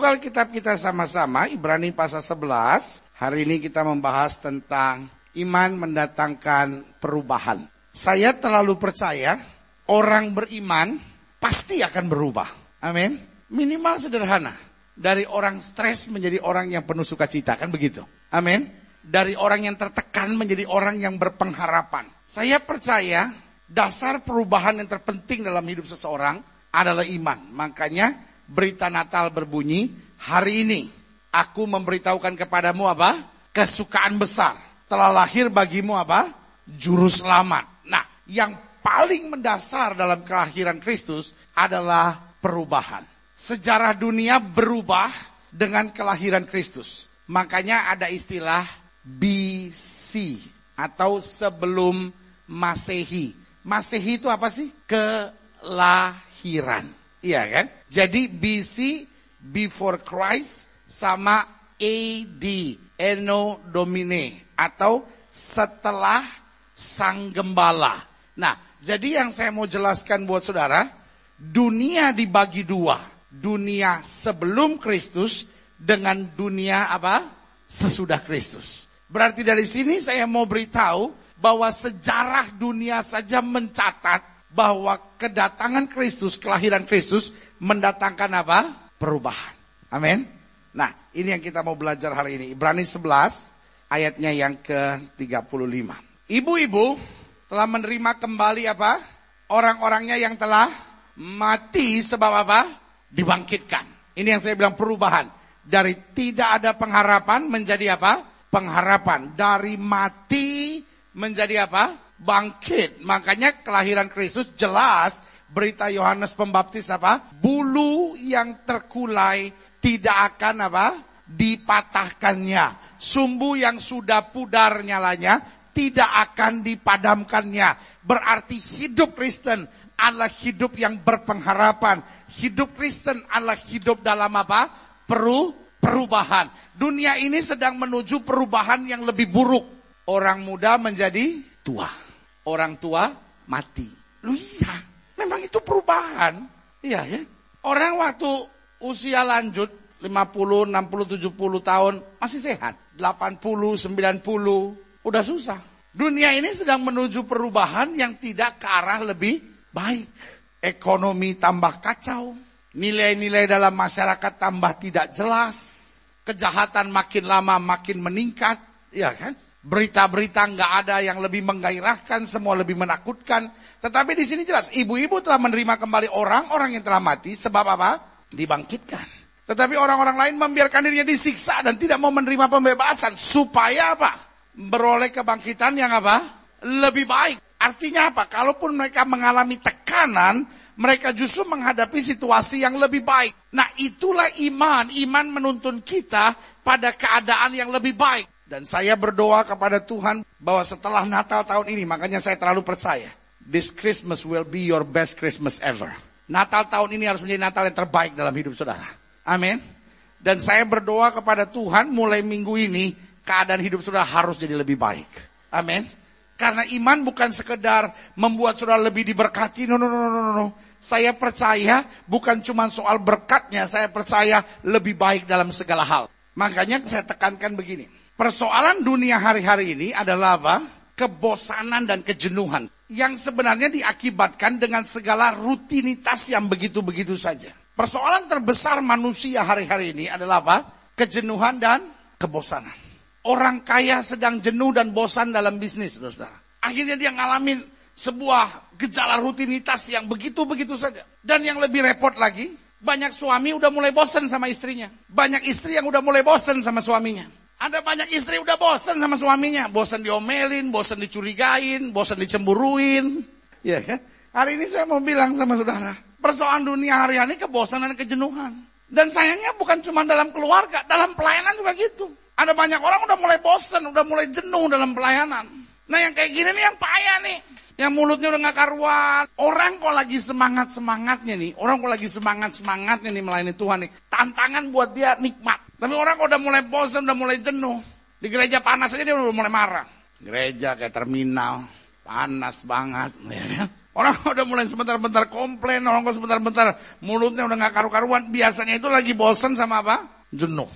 Buka kitab kita sama-sama, Ibrani pasal 11. Hari ini kita membahas tentang iman mendatangkan perubahan. Saya terlalu percaya orang beriman pasti akan berubah. Amin. Minimal sederhana. Dari orang stres menjadi orang yang penuh sukacita, kan begitu. Amin. Dari orang yang tertekan menjadi orang yang berpengharapan. Saya percaya dasar perubahan yang terpenting dalam hidup seseorang adalah iman. Makanya berita Natal berbunyi, hari ini aku memberitahukan kepadamu apa? Kesukaan besar. Telah lahir bagimu apa? Juru selamat. Nah, yang paling mendasar dalam kelahiran Kristus adalah perubahan. Sejarah dunia berubah dengan kelahiran Kristus. Makanya ada istilah BC atau sebelum Masehi. Masehi itu apa sih? Kelahiran. Iya kan? Jadi BC before Christ sama AD Eno Domine atau setelah sang gembala. Nah, jadi yang saya mau jelaskan buat saudara, dunia dibagi dua. Dunia sebelum Kristus dengan dunia apa? Sesudah Kristus. Berarti dari sini saya mau beritahu bahwa sejarah dunia saja mencatat bahwa kedatangan Kristus, kelahiran Kristus mendatangkan apa? Perubahan. Amin. Nah, ini yang kita mau belajar hari ini. Ibrani 11 ayatnya yang ke-35. Ibu-ibu telah menerima kembali apa? Orang-orangnya yang telah mati sebab apa? Dibangkitkan. Ini yang saya bilang perubahan. Dari tidak ada pengharapan menjadi apa? Pengharapan. Dari mati menjadi apa? Bangkit. Makanya kelahiran Kristus jelas berita Yohanes Pembaptis apa? Bulu yang terkulai tidak akan apa? Dipatahkannya. Sumbu yang sudah pudar nyalanya tidak akan dipadamkannya. Berarti hidup Kristen adalah hidup yang berpengharapan. Hidup Kristen adalah hidup dalam apa? Peru, perubahan. Dunia ini sedang menuju perubahan yang lebih buruk. Orang muda menjadi tua. Orang tua mati. Lu iya, memang itu perubahan. Iya ya. Orang waktu usia lanjut 50, 60, 70 tahun masih sehat. 80, 90 udah susah. Dunia ini sedang menuju perubahan yang tidak ke arah lebih baik. Ekonomi tambah kacau. Nilai-nilai dalam masyarakat tambah tidak jelas. Kejahatan makin lama makin meningkat. Ya kan? Berita-berita nggak ada yang lebih menggairahkan, semua lebih menakutkan. Tetapi di sini jelas, ibu-ibu telah menerima kembali orang-orang yang telah mati. Sebab apa? Dibangkitkan. Tetapi orang-orang lain membiarkan dirinya disiksa dan tidak mau menerima pembebasan. Supaya apa? beroleh kebangkitan yang apa? Lebih baik. Artinya apa? Kalaupun mereka mengalami tekanan, mereka justru menghadapi situasi yang lebih baik. Nah itulah iman. Iman menuntun kita pada keadaan yang lebih baik. Dan saya berdoa kepada Tuhan bahwa setelah Natal tahun ini, makanya saya terlalu percaya. This Christmas will be your best Christmas ever. Natal tahun ini harus menjadi Natal yang terbaik dalam hidup saudara. Amin. Dan saya berdoa kepada Tuhan mulai minggu ini, keadaan hidup saudara harus jadi lebih baik. Amin. Karena iman bukan sekedar membuat saudara lebih diberkati. No, no, no, no, no. Saya percaya bukan cuma soal berkatnya, saya percaya lebih baik dalam segala hal. Makanya saya tekankan begini. Persoalan dunia hari-hari ini adalah apa? Kebosanan dan kejenuhan. Yang sebenarnya diakibatkan dengan segala rutinitas yang begitu-begitu saja. Persoalan terbesar manusia hari-hari ini adalah apa? Kejenuhan dan kebosanan. Orang kaya sedang jenuh dan bosan dalam bisnis, saudara. Akhirnya dia ngalamin sebuah gejala rutinitas yang begitu-begitu saja. Dan yang lebih repot lagi, banyak suami udah mulai bosan sama istrinya. Banyak istri yang udah mulai bosan sama suaminya. Ada banyak istri udah bosan sama suaminya. Bosan diomelin, bosan dicurigain, bosan dicemburuin. Ya kan? Hari ini saya mau bilang sama saudara. Persoalan dunia hari ini kebosanan dan kejenuhan. Dan sayangnya bukan cuma dalam keluarga, dalam pelayanan juga gitu. Ada banyak orang udah mulai bosen, udah mulai jenuh dalam pelayanan. Nah yang kayak gini nih yang payah nih. Yang mulutnya udah gak karuan. Orang kok lagi semangat-semangatnya nih. Orang kok lagi semangat-semangatnya nih melayani Tuhan nih. Tantangan buat dia nikmat. Tapi orang udah mulai bosen, udah mulai jenuh. Di gereja panas aja dia udah mulai marah. Gereja kayak terminal. Panas banget. Ya kan? Orang udah mulai sebentar-bentar komplain, orang kok sebentar-bentar mulutnya udah gak karu-karuan. Biasanya itu lagi bosan sama apa? Jenuh.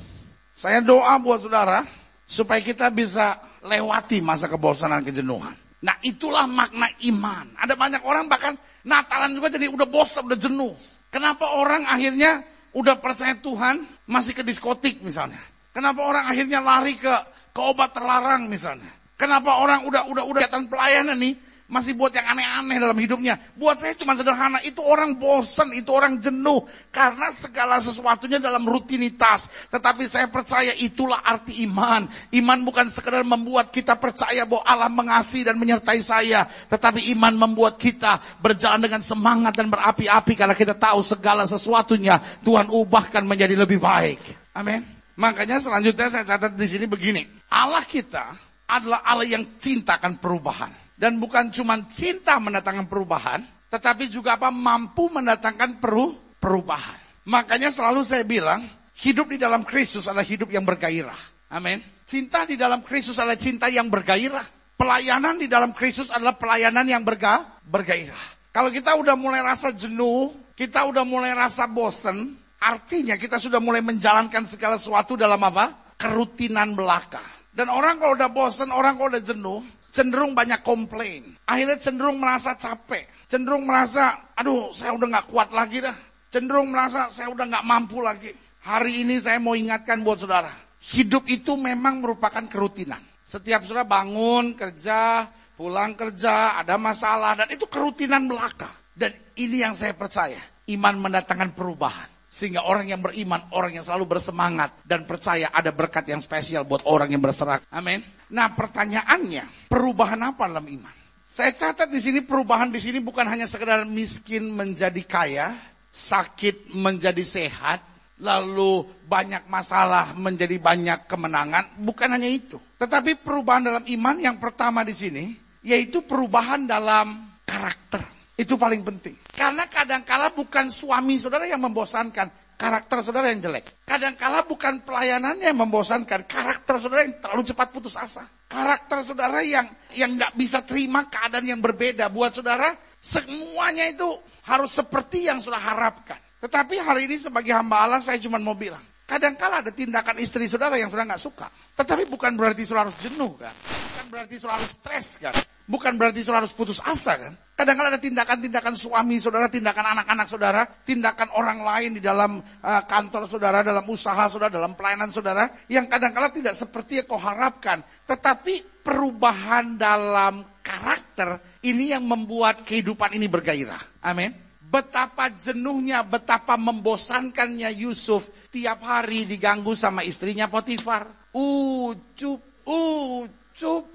Saya doa buat saudara, supaya kita bisa lewati masa kebosanan kejenuhan. Nah itulah makna iman. Ada banyak orang bahkan Natalan juga jadi udah bosan, udah jenuh. Kenapa orang akhirnya udah percaya Tuhan masih ke diskotik misalnya? Kenapa orang akhirnya lari ke ke obat terlarang misalnya? Kenapa orang udah udah udah kegiatan pelayanan nih masih buat yang aneh-aneh dalam hidupnya. Buat saya cuma sederhana, itu orang bosan, itu orang jenuh. Karena segala sesuatunya dalam rutinitas. Tetapi saya percaya itulah arti iman. Iman bukan sekedar membuat kita percaya bahwa Allah mengasihi dan menyertai saya. Tetapi iman membuat kita berjalan dengan semangat dan berapi-api. Karena kita tahu segala sesuatunya Tuhan ubahkan menjadi lebih baik. Amin. Makanya selanjutnya saya catat di sini begini. Allah kita adalah Allah yang cintakan perubahan. Dan bukan cuma cinta mendatangkan perubahan, tetapi juga apa mampu mendatangkan peru, perubahan. Makanya selalu saya bilang, hidup di dalam Kristus adalah hidup yang bergairah. Amin. Cinta di dalam Kristus adalah cinta yang bergairah. Pelayanan di dalam Kristus adalah pelayanan yang berga, bergairah. Kalau kita udah mulai rasa jenuh, kita udah mulai rasa bosen, artinya kita sudah mulai menjalankan segala sesuatu dalam apa? Kerutinan belaka. Dan orang kalau udah bosen, orang kalau udah jenuh, cenderung banyak komplain. Akhirnya cenderung merasa capek. Cenderung merasa, aduh saya udah gak kuat lagi dah. Cenderung merasa saya udah gak mampu lagi. Hari ini saya mau ingatkan buat saudara. Hidup itu memang merupakan kerutinan. Setiap saudara bangun, kerja, pulang kerja, ada masalah. Dan itu kerutinan belaka. Dan ini yang saya percaya. Iman mendatangkan perubahan. Sehingga orang yang beriman, orang yang selalu bersemangat dan percaya ada berkat yang spesial buat orang yang berserah. Amin. Nah pertanyaannya, perubahan apa dalam iman? Saya catat di sini perubahan di sini bukan hanya sekedar miskin menjadi kaya, sakit menjadi sehat, lalu banyak masalah menjadi banyak kemenangan, bukan hanya itu. Tetapi perubahan dalam iman yang pertama di sini yaitu perubahan dalam karakter. Itu paling penting. Karena kadangkala bukan suami saudara yang membosankan, karakter saudara yang jelek. Kadangkala bukan pelayanannya yang membosankan, karakter saudara yang terlalu cepat putus asa. Karakter saudara yang yang nggak bisa terima keadaan yang berbeda. Buat saudara, semuanya itu harus seperti yang sudah harapkan. Tetapi hari ini sebagai hamba Allah saya cuma mau bilang, kadangkala ada tindakan istri saudara yang sudah nggak suka. Tetapi bukan berarti saudara harus jenuh kan. Bukan berarti saudara harus stres kan. Bukan berarti saudara harus putus asa kan? Kadang-kadang ada tindakan-tindakan suami saudara, tindakan anak-anak saudara, tindakan orang lain di dalam uh, kantor saudara, dalam usaha saudara, dalam pelayanan saudara, yang kadang-kadang tidak seperti yang kau harapkan. Tetapi perubahan dalam karakter ini yang membuat kehidupan ini bergairah. Amin. Betapa jenuhnya, betapa membosankannya Yusuf tiap hari diganggu sama istrinya Potifar. Ucup, ucup.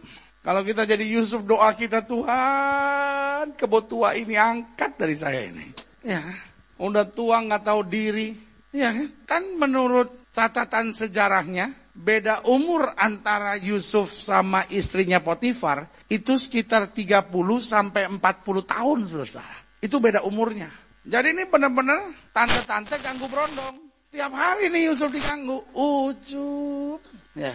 Kalau kita jadi Yusuf doa kita Tuhan kebotua ini angkat dari saya ini. Ya, udah tua nggak tahu diri. Ya kan? Kan menurut catatan sejarahnya beda umur antara Yusuf sama istrinya Potifar itu sekitar 30 sampai 40 tahun saudara. Itu beda umurnya. Jadi ini benar-benar tante-tante ganggu berondong. Tiap hari nih Yusuf diganggu. Ucup. Ya?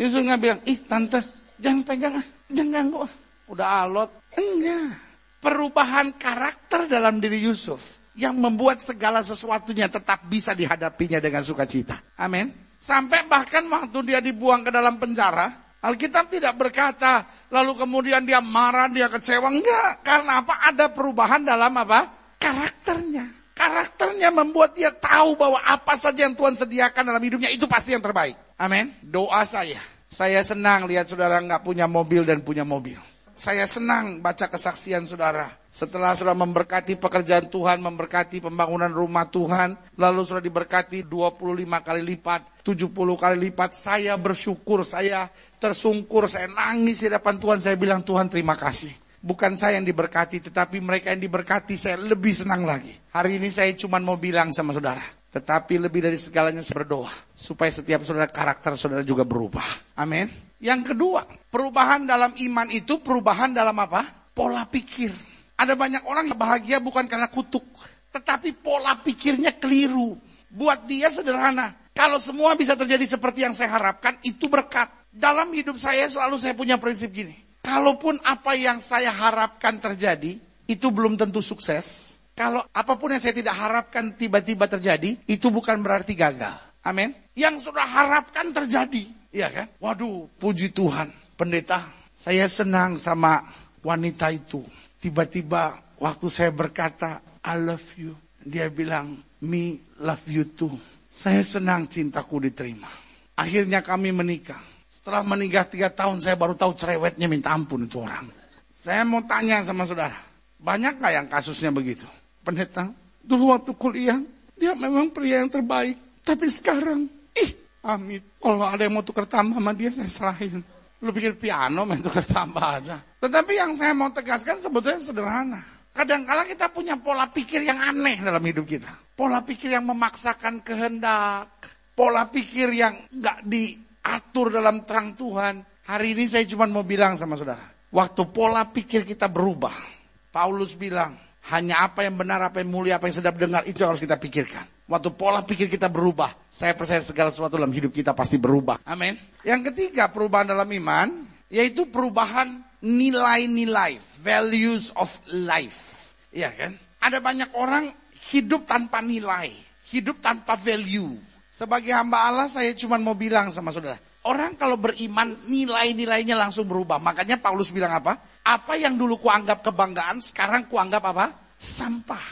Yusuf nggak bilang, ih tante Jangan pegang, jangan ganggu. Udah alot. Enggak. Perubahan karakter dalam diri Yusuf. Yang membuat segala sesuatunya tetap bisa dihadapinya dengan sukacita. Amin. Sampai bahkan waktu dia dibuang ke dalam penjara. Alkitab tidak berkata, lalu kemudian dia marah, dia kecewa. Enggak, karena apa? Ada perubahan dalam apa? Karakternya. Karakternya membuat dia tahu bahwa apa saja yang Tuhan sediakan dalam hidupnya itu pasti yang terbaik. Amin. Doa saya saya senang lihat saudara nggak punya mobil dan punya mobil. Saya senang baca kesaksian saudara. Setelah sudah memberkati pekerjaan Tuhan, memberkati pembangunan rumah Tuhan, lalu sudah diberkati 25 kali lipat, 70 kali lipat, saya bersyukur, saya tersungkur, saya nangis di depan Tuhan, saya bilang Tuhan terima kasih. Bukan saya yang diberkati, tetapi mereka yang diberkati saya lebih senang lagi. Hari ini saya cuma mau bilang sama saudara, tetapi lebih dari segalanya saya berdoa. Supaya setiap saudara karakter saudara juga berubah. Amin. Yang kedua, perubahan dalam iman itu perubahan dalam apa? Pola pikir. Ada banyak orang yang bahagia bukan karena kutuk. Tetapi pola pikirnya keliru. Buat dia sederhana. Kalau semua bisa terjadi seperti yang saya harapkan, itu berkat. Dalam hidup saya selalu saya punya prinsip gini. Kalaupun apa yang saya harapkan terjadi, itu belum tentu sukses. Kalau apa pun yang saya tidak harapkan tiba-tiba terjadi, itu bukan berarti gagal. Amin. Yang sudah harapkan terjadi. Iya kan? Waduh, puji Tuhan. Pendeta, saya senang sama wanita itu. Tiba-tiba waktu saya berkata, I love you. Dia bilang, me love you too. Saya senang cintaku diterima. Akhirnya kami menikah. Setelah menikah tiga tahun, saya baru tahu cerewetnya minta ampun itu orang. Saya mau tanya sama saudara, banyak nggak yang kasusnya begitu? Pendeta, dulu waktu kuliah, dia memang pria yang terbaik. Tapi sekarang, ih, amit. Kalau ada yang mau tukar tambah sama dia, saya serahin. Lu pikir piano main tukar tambah aja. Tetapi yang saya mau tegaskan sebetulnya sederhana. Kadang-kala kita punya pola pikir yang aneh dalam hidup kita. Pola pikir yang memaksakan kehendak. Pola pikir yang nggak diatur dalam terang Tuhan. Hari ini saya cuma mau bilang sama saudara. Waktu pola pikir kita berubah. Paulus bilang, hanya apa yang benar, apa yang mulia, apa yang sedap dengar, itu yang harus kita pikirkan. Waktu pola pikir kita berubah, saya percaya segala sesuatu dalam hidup kita pasti berubah. Amin. Yang ketiga, perubahan dalam iman, yaitu perubahan nilai-nilai, values of life. Iya kan? Ada banyak orang hidup tanpa nilai, hidup tanpa value. Sebagai hamba Allah, saya cuma mau bilang sama saudara, Orang kalau beriman nilai-nilainya langsung berubah. Makanya Paulus bilang apa? Apa yang dulu kuanggap kebanggaan, sekarang kuanggap apa? Sampah.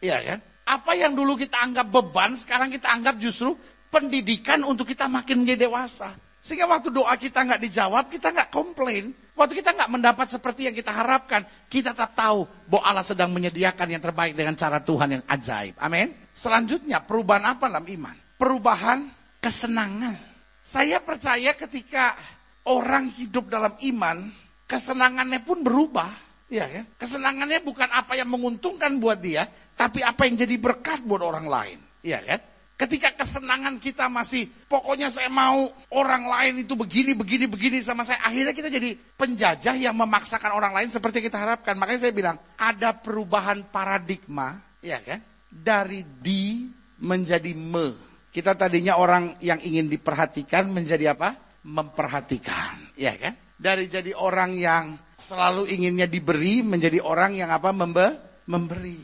Iya kan? Apa yang dulu kita anggap beban, sekarang kita anggap justru pendidikan untuk kita makin menjadi dewasa. Sehingga waktu doa kita nggak dijawab, kita nggak komplain. Waktu kita nggak mendapat seperti yang kita harapkan, kita tetap tahu bahwa Allah sedang menyediakan yang terbaik dengan cara Tuhan yang ajaib. Amin. Selanjutnya, perubahan apa dalam iman? Perubahan kesenangan. Saya percaya ketika orang hidup dalam iman, kesenangannya pun berubah. Ya, ya. Kesenangannya bukan apa yang menguntungkan buat dia, tapi apa yang jadi berkat buat orang lain. Ya kan? Ketika kesenangan kita masih, pokoknya saya mau orang lain itu begini, begini, begini sama saya. Akhirnya kita jadi penjajah yang memaksakan orang lain seperti kita harapkan. Makanya saya bilang, ada perubahan paradigma, ya kan? Dari di menjadi me. Kita tadinya orang yang ingin diperhatikan menjadi apa? Memperhatikan, ya kan? Dari jadi orang yang selalu inginnya diberi menjadi orang yang apa? Membe memberi,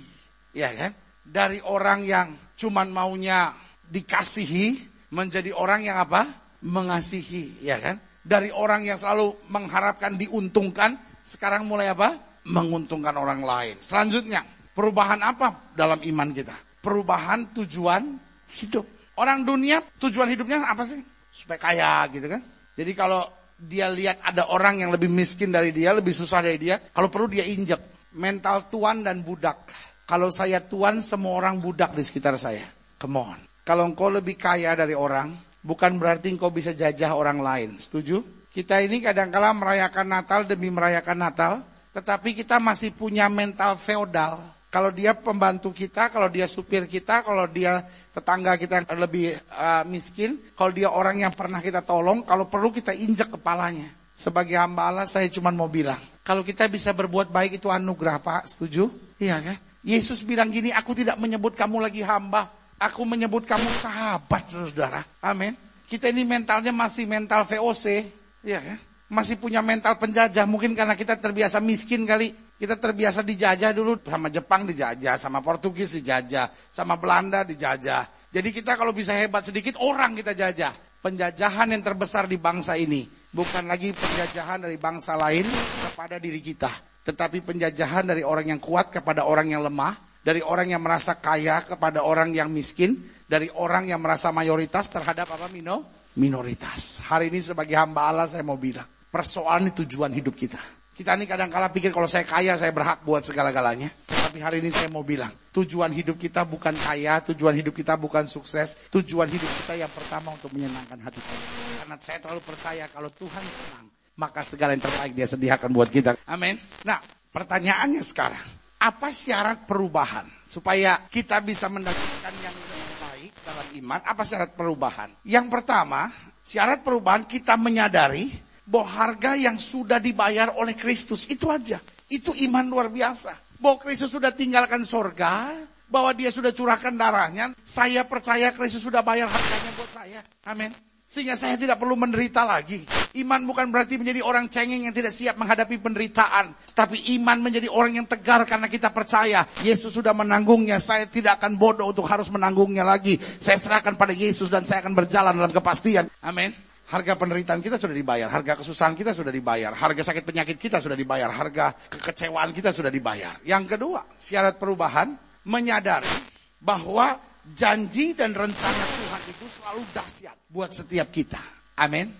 ya kan? Dari orang yang cuman maunya dikasihi menjadi orang yang apa? Mengasihi, ya kan? Dari orang yang selalu mengharapkan diuntungkan, sekarang mulai apa? Menguntungkan orang lain. Selanjutnya, perubahan apa dalam iman kita? Perubahan tujuan hidup. Orang dunia tujuan hidupnya apa sih? Supaya kaya gitu kan. Jadi kalau dia lihat ada orang yang lebih miskin dari dia, lebih susah dari dia, kalau perlu dia injek. Mental tuan dan budak. Kalau saya tuan, semua orang budak di sekitar saya. Come on. Kalau engkau lebih kaya dari orang, bukan berarti engkau bisa jajah orang lain. Setuju? Kita ini kadang-kala merayakan Natal demi merayakan Natal, tetapi kita masih punya mental feodal. Kalau dia pembantu kita, kalau dia supir kita, kalau dia tetangga kita yang lebih uh, miskin, kalau dia orang yang pernah kita tolong, kalau perlu kita injak kepalanya. Sebagai hamba Allah saya cuma mau bilang, kalau kita bisa berbuat baik itu anugerah Pak, setuju? Iya kan? Yesus bilang gini, aku tidak menyebut kamu lagi hamba, aku menyebut kamu sahabat saudara. Amin. Kita ini mentalnya masih mental VOC, iya kan? Masih punya mental penjajah, mungkin karena kita terbiasa miskin kali. Kita terbiasa dijajah dulu sama Jepang dijajah, sama Portugis dijajah, sama Belanda dijajah. Jadi kita kalau bisa hebat sedikit orang kita jajah. Penjajahan yang terbesar di bangsa ini bukan lagi penjajahan dari bangsa lain kepada diri kita, tetapi penjajahan dari orang yang kuat kepada orang yang lemah, dari orang yang merasa kaya kepada orang yang miskin, dari orang yang merasa mayoritas terhadap apa mino? minoritas. Hari ini sebagai hamba Allah saya mau bilang, persoalan tujuan hidup kita. Kita ini kadang kala pikir kalau saya kaya saya berhak buat segala-galanya. Tapi hari ini saya mau bilang, tujuan hidup kita bukan kaya, tujuan hidup kita bukan sukses, tujuan hidup kita yang pertama untuk menyenangkan hati Tuhan. Karena saya terlalu percaya kalau Tuhan senang, maka segala yang terbaik dia sediakan buat kita. Amin. Nah, pertanyaannya sekarang, apa syarat perubahan supaya kita bisa mendapatkan yang baik dalam iman? Apa syarat perubahan? Yang pertama, syarat perubahan kita menyadari bahwa harga yang sudah dibayar oleh Kristus itu aja. Itu iman luar biasa. Bahwa Kristus sudah tinggalkan sorga, bahwa dia sudah curahkan darahnya. Saya percaya Kristus sudah bayar harganya buat saya. Amin. Sehingga saya tidak perlu menderita lagi. Iman bukan berarti menjadi orang cengeng yang tidak siap menghadapi penderitaan. Tapi iman menjadi orang yang tegar karena kita percaya. Yesus sudah menanggungnya. Saya tidak akan bodoh untuk harus menanggungnya lagi. Saya serahkan pada Yesus dan saya akan berjalan dalam kepastian. Amin. Harga penderitaan kita sudah dibayar, harga kesusahan kita sudah dibayar, harga sakit penyakit kita sudah dibayar, harga kekecewaan kita sudah dibayar. Yang kedua, syarat perubahan menyadari bahwa janji dan rencana Tuhan itu selalu dahsyat buat setiap kita. Amin.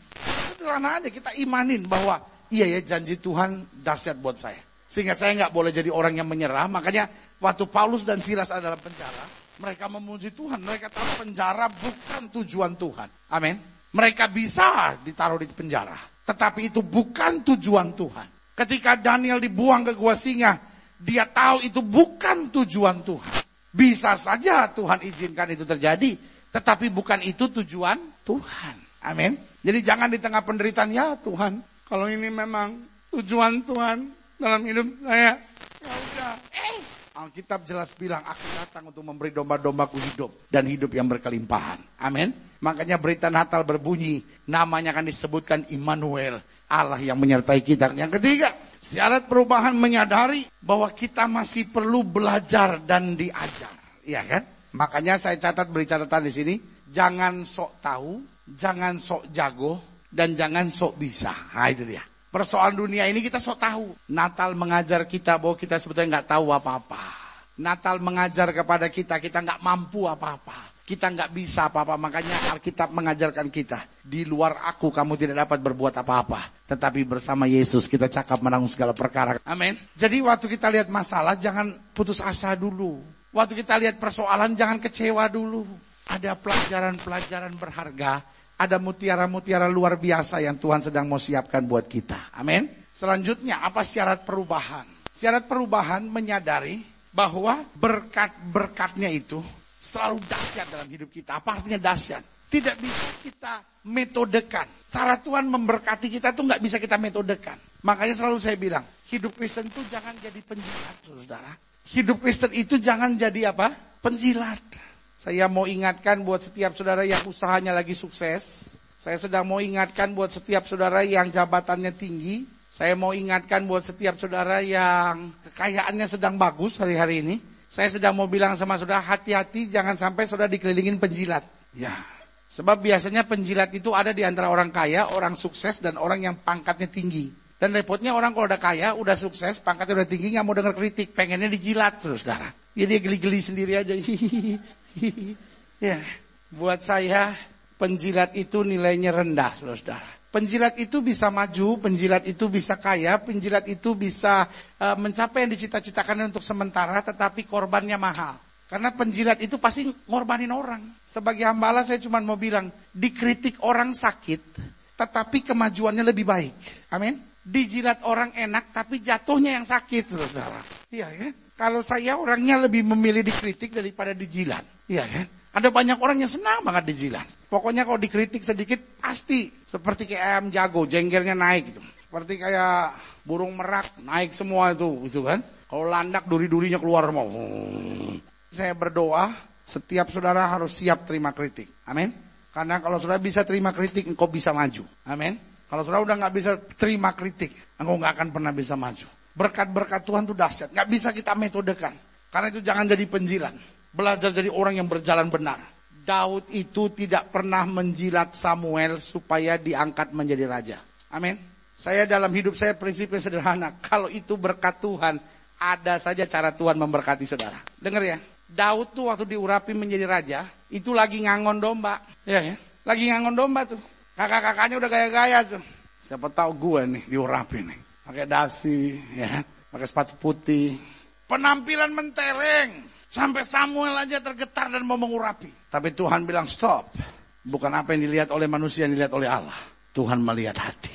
Sederhana aja kita imanin bahwa iya ya janji Tuhan dahsyat buat saya. Sehingga saya nggak boleh jadi orang yang menyerah. Makanya waktu Paulus dan Silas ada dalam penjara, mereka memuji Tuhan. Mereka tahu penjara bukan tujuan Tuhan. Amin. Mereka bisa ditaruh di penjara. Tetapi itu bukan tujuan Tuhan. Ketika Daniel dibuang ke gua singa, dia tahu itu bukan tujuan Tuhan. Bisa saja Tuhan izinkan itu terjadi, tetapi bukan itu tujuan Tuhan. Amin. Jadi jangan di tengah penderitaan ya Tuhan, kalau ini memang tujuan Tuhan dalam hidup saya, ya Alkitab jelas bilang aku datang untuk memberi domba-dombaku hidup dan hidup yang berkelimpahan. Amin. Makanya berita Natal berbunyi, namanya akan disebutkan Immanuel, Allah yang menyertai kita. Yang ketiga, Syarat perubahan menyadari bahwa kita masih perlu belajar dan diajar. Iya kan? Makanya saya catat beri catatan di sini. Jangan sok tahu, jangan sok jago, dan jangan sok bisa. Nah itu dia. Persoalan dunia ini kita sok tahu. Natal mengajar kita bahwa kita sebetulnya nggak tahu apa-apa. Natal mengajar kepada kita, kita nggak mampu apa-apa. Kita nggak bisa apa-apa, makanya Alkitab mengajarkan kita. Di luar aku kamu tidak dapat berbuat apa-apa. Tetapi bersama Yesus kita cakap menanggung segala perkara. Amin. Jadi waktu kita lihat masalah jangan putus asa dulu. Waktu kita lihat persoalan jangan kecewa dulu. Ada pelajaran-pelajaran berharga. Ada mutiara-mutiara luar biasa yang Tuhan sedang mau siapkan buat kita. Amin. Selanjutnya apa syarat perubahan? Syarat perubahan menyadari bahwa berkat-berkatnya itu selalu dahsyat dalam hidup kita. Apa artinya dahsyat? Tidak bisa kita metodekan. Cara Tuhan memberkati kita itu nggak bisa kita metodekan. Makanya selalu saya bilang, hidup Kristen itu jangan jadi penjilat, saudara. Hidup Kristen itu jangan jadi apa? Penjilat. Saya mau ingatkan buat setiap saudara yang usahanya lagi sukses. Saya sedang mau ingatkan buat setiap saudara yang jabatannya tinggi. Saya mau ingatkan buat setiap saudara yang kekayaannya sedang bagus hari-hari ini. Saya sedang mau bilang sama saudara, hati-hati jangan sampai saudara dikelilingin penjilat. Ya, sebab biasanya penjilat itu ada di antara orang kaya, orang sukses, dan orang yang pangkatnya tinggi. Dan repotnya orang kalau udah kaya, udah sukses, pangkatnya udah tinggi, nggak mau dengar kritik, pengennya dijilat terus, saudara. Ya dia geli-geli sendiri aja. ya, buat saya penjilat itu nilainya rendah, saudara. Penjilat itu bisa maju, penjilat itu bisa kaya, penjilat itu bisa uh, mencapai yang dicita-citakan untuk sementara, tetapi korbannya mahal. Karena penjilat itu pasti ngorbanin orang. Sebagai hamba Allah saya cuma mau bilang, dikritik orang sakit, tetapi kemajuannya lebih baik. Amin. Dijilat orang enak, tapi jatuhnya yang sakit, saudara. Iya kan? Kalau saya orangnya lebih memilih dikritik daripada dijilat. Iya kan? Ada banyak orang yang senang banget dijilat. Pokoknya kalau dikritik sedikit pasti seperti kayak ayam jago, jengkelnya naik gitu. Seperti kayak burung merak naik semua itu, gitu kan. Kalau landak duri-durinya keluar mau. Saya berdoa setiap saudara harus siap terima kritik. Amin. Karena kalau saudara bisa terima kritik, engkau bisa maju. Amin. Kalau saudara udah nggak bisa terima kritik, engkau nggak akan pernah bisa maju. Berkat-berkat Tuhan itu dahsyat, nggak bisa kita metodekan. Karena itu jangan jadi penjilan. Belajar jadi orang yang berjalan benar. Daud itu tidak pernah menjilat Samuel supaya diangkat menjadi raja. Amin. Saya dalam hidup saya prinsipnya sederhana. Kalau itu berkat Tuhan, ada saja cara Tuhan memberkati saudara. Dengar ya. Daud tuh waktu diurapi menjadi raja, itu lagi ngangon domba. Ya, ya. Lagi ngangon domba tuh. Kakak-kakaknya udah gaya-gaya tuh. Siapa tahu gue nih diurapi nih. Pakai dasi, ya. Pakai sepatu putih. Penampilan mentereng. Sampai Samuel aja tergetar dan mau mengurapi. Tapi Tuhan bilang stop. Bukan apa yang dilihat oleh manusia yang dilihat oleh Allah. Tuhan melihat hati.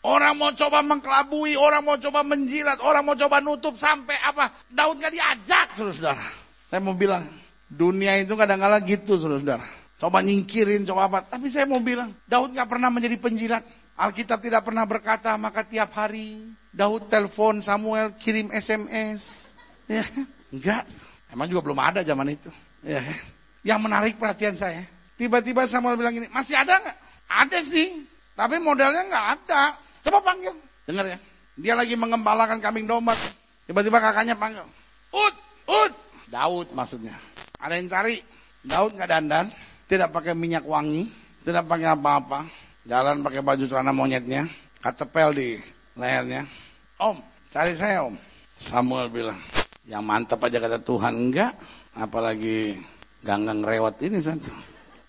Orang mau coba mengkelabui, orang mau coba menjilat, orang mau coba nutup sampai apa. Daud gak diajak, saudara-saudara. Saya mau bilang, dunia itu kadang-kadang gitu, saudara-saudara. Coba nyingkirin, coba apa. Tapi saya mau bilang, Daud gak pernah menjadi penjilat. Alkitab tidak pernah berkata, maka tiap hari Daud telepon Samuel, kirim SMS. Ya, enggak. Emang juga belum ada zaman itu. Ya. Yang menarik perhatian saya. Tiba-tiba Samuel bilang gini, masih ada nggak? Ada sih, tapi modalnya nggak ada. Coba panggil, dengar ya. Dia lagi mengembalakan kambing domba. Tiba-tiba kakaknya panggil, Ut, Ut. Daud maksudnya. Ada yang cari. Daud nggak dandan, tidak pakai minyak wangi, tidak pakai apa-apa. Jalan pakai baju celana monyetnya, katepel di lehernya. Om, cari saya om. Samuel bilang, yang mantap aja kata Tuhan enggak, apalagi ganggang rewat ini satu.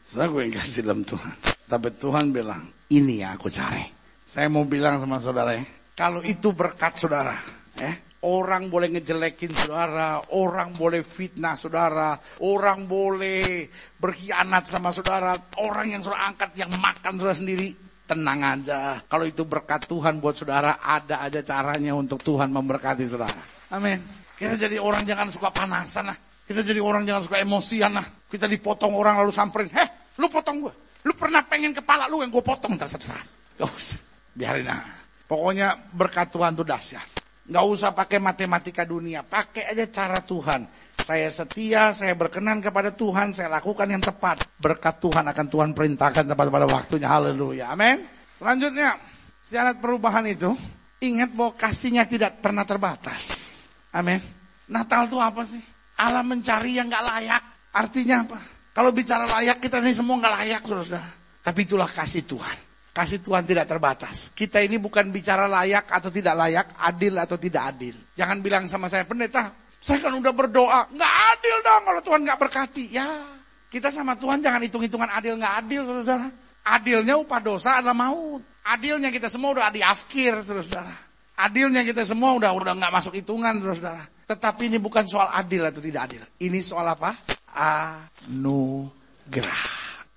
Saya gue kasih dalam Tuhan. Tapi Tuhan bilang, ini yang aku cari. Saya mau bilang sama saudara ya, kalau itu berkat saudara, eh, Orang boleh ngejelekin saudara, orang boleh fitnah saudara, orang boleh berkhianat sama saudara, orang yang saudara angkat yang makan saudara sendiri, tenang aja. Kalau itu berkat Tuhan buat saudara, ada aja caranya untuk Tuhan memberkati saudara. Amin. Kita jadi orang jangan suka panasan lah. Kita jadi orang jangan suka emosian lah. Kita dipotong orang lalu samperin, heh lu potong gue. Lu pernah pengen kepala lu yang gue potong terserah. Gak usah, biarin aja. Pokoknya berkat Tuhan itu dahsyat. Nggak usah pakai matematika dunia, pakai aja cara Tuhan. Saya setia, saya berkenan kepada Tuhan, saya lakukan yang tepat. Berkat Tuhan akan Tuhan perintahkan tepat pada waktunya. Haleluya. Amin. Selanjutnya, syarat perubahan itu, ingat bahwa kasihnya tidak pernah terbatas. Amin. Natal itu apa sih? Allah mencari yang nggak layak. Artinya apa? Kalau bicara layak, kita ini semua nggak layak, saudara. Tapi itulah kasih Tuhan. Kasih Tuhan tidak terbatas. Kita ini bukan bicara layak atau tidak layak, adil atau tidak adil. Jangan bilang sama saya, pendeta, saya kan udah berdoa. Nggak adil dong kalau Tuhan nggak berkati. Ya, kita sama Tuhan jangan hitung-hitungan adil nggak adil, saudara. Adilnya upah dosa adalah maut. Adilnya kita semua udah di akhir, saudara. Adilnya kita semua udah udah nggak masuk hitungan, saudara. Tetapi ini bukan soal adil atau tidak adil. Ini soal apa? Anugerah.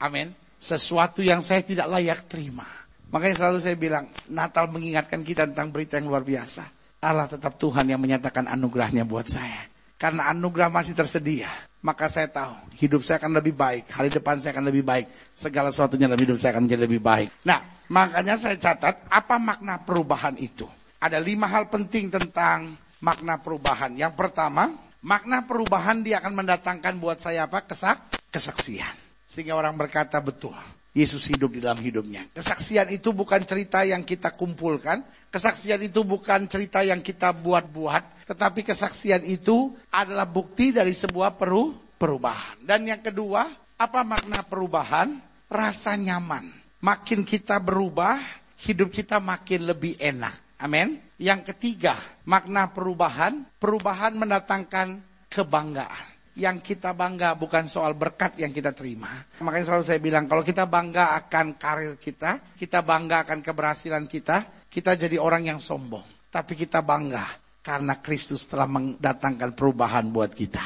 Amin sesuatu yang saya tidak layak terima. Makanya selalu saya bilang, Natal mengingatkan kita tentang berita yang luar biasa. Allah tetap Tuhan yang menyatakan anugerahnya buat saya. Karena anugerah masih tersedia. Maka saya tahu hidup saya akan lebih baik. Hari depan saya akan lebih baik. Segala sesuatunya dalam hidup saya akan menjadi lebih baik. Nah, makanya saya catat apa makna perubahan itu. Ada lima hal penting tentang makna perubahan. Yang pertama, makna perubahan dia akan mendatangkan buat saya apa? Kesak, kesaksian. Sehingga orang berkata betul. Yesus hidup di dalam hidupnya. Kesaksian itu bukan cerita yang kita kumpulkan. Kesaksian itu bukan cerita yang kita buat-buat. Tetapi kesaksian itu adalah bukti dari sebuah peru perubahan. Dan yang kedua, apa makna perubahan? Rasa nyaman. Makin kita berubah, hidup kita makin lebih enak. Amin. Yang ketiga, makna perubahan. Perubahan mendatangkan kebanggaan yang kita bangga bukan soal berkat yang kita terima. Makanya selalu saya bilang kalau kita bangga akan karir kita, kita bangga akan keberhasilan kita, kita jadi orang yang sombong. Tapi kita bangga karena Kristus telah mendatangkan perubahan buat kita.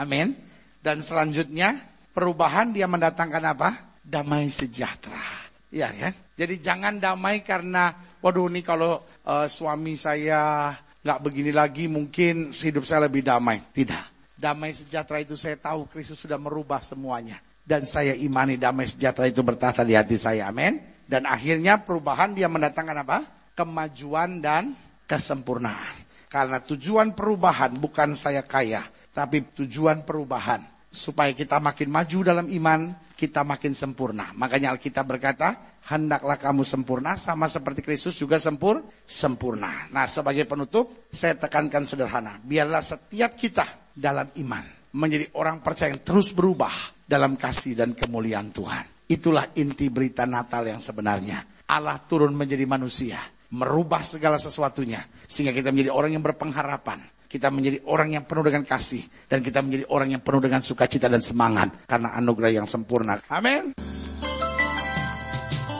Amin. Dan selanjutnya perubahan dia mendatangkan apa? Damai sejahtera. Ya kan? Jadi jangan damai karena waduh ini kalau uh, suami saya nggak begini lagi mungkin hidup saya lebih damai. Tidak. Damai sejahtera itu saya tahu Kristus sudah merubah semuanya. Dan saya imani damai sejahtera itu bertahta di hati saya. Amin. Dan akhirnya perubahan dia mendatangkan apa? Kemajuan dan kesempurnaan. Karena tujuan perubahan bukan saya kaya. Tapi tujuan perubahan. Supaya kita makin maju dalam iman, kita makin sempurna. Makanya Alkitab berkata, hendaklah kamu sempurna sama seperti Kristus juga sempur sempurna. Nah, sebagai penutup, saya tekankan sederhana, biarlah setiap kita dalam iman. Menjadi orang percaya yang terus berubah dalam kasih dan kemuliaan Tuhan. Itulah inti berita Natal yang sebenarnya. Allah turun menjadi manusia. Merubah segala sesuatunya. Sehingga kita menjadi orang yang berpengharapan. Kita menjadi orang yang penuh dengan kasih. Dan kita menjadi orang yang penuh dengan sukacita dan semangat. Karena anugerah yang sempurna. Amin.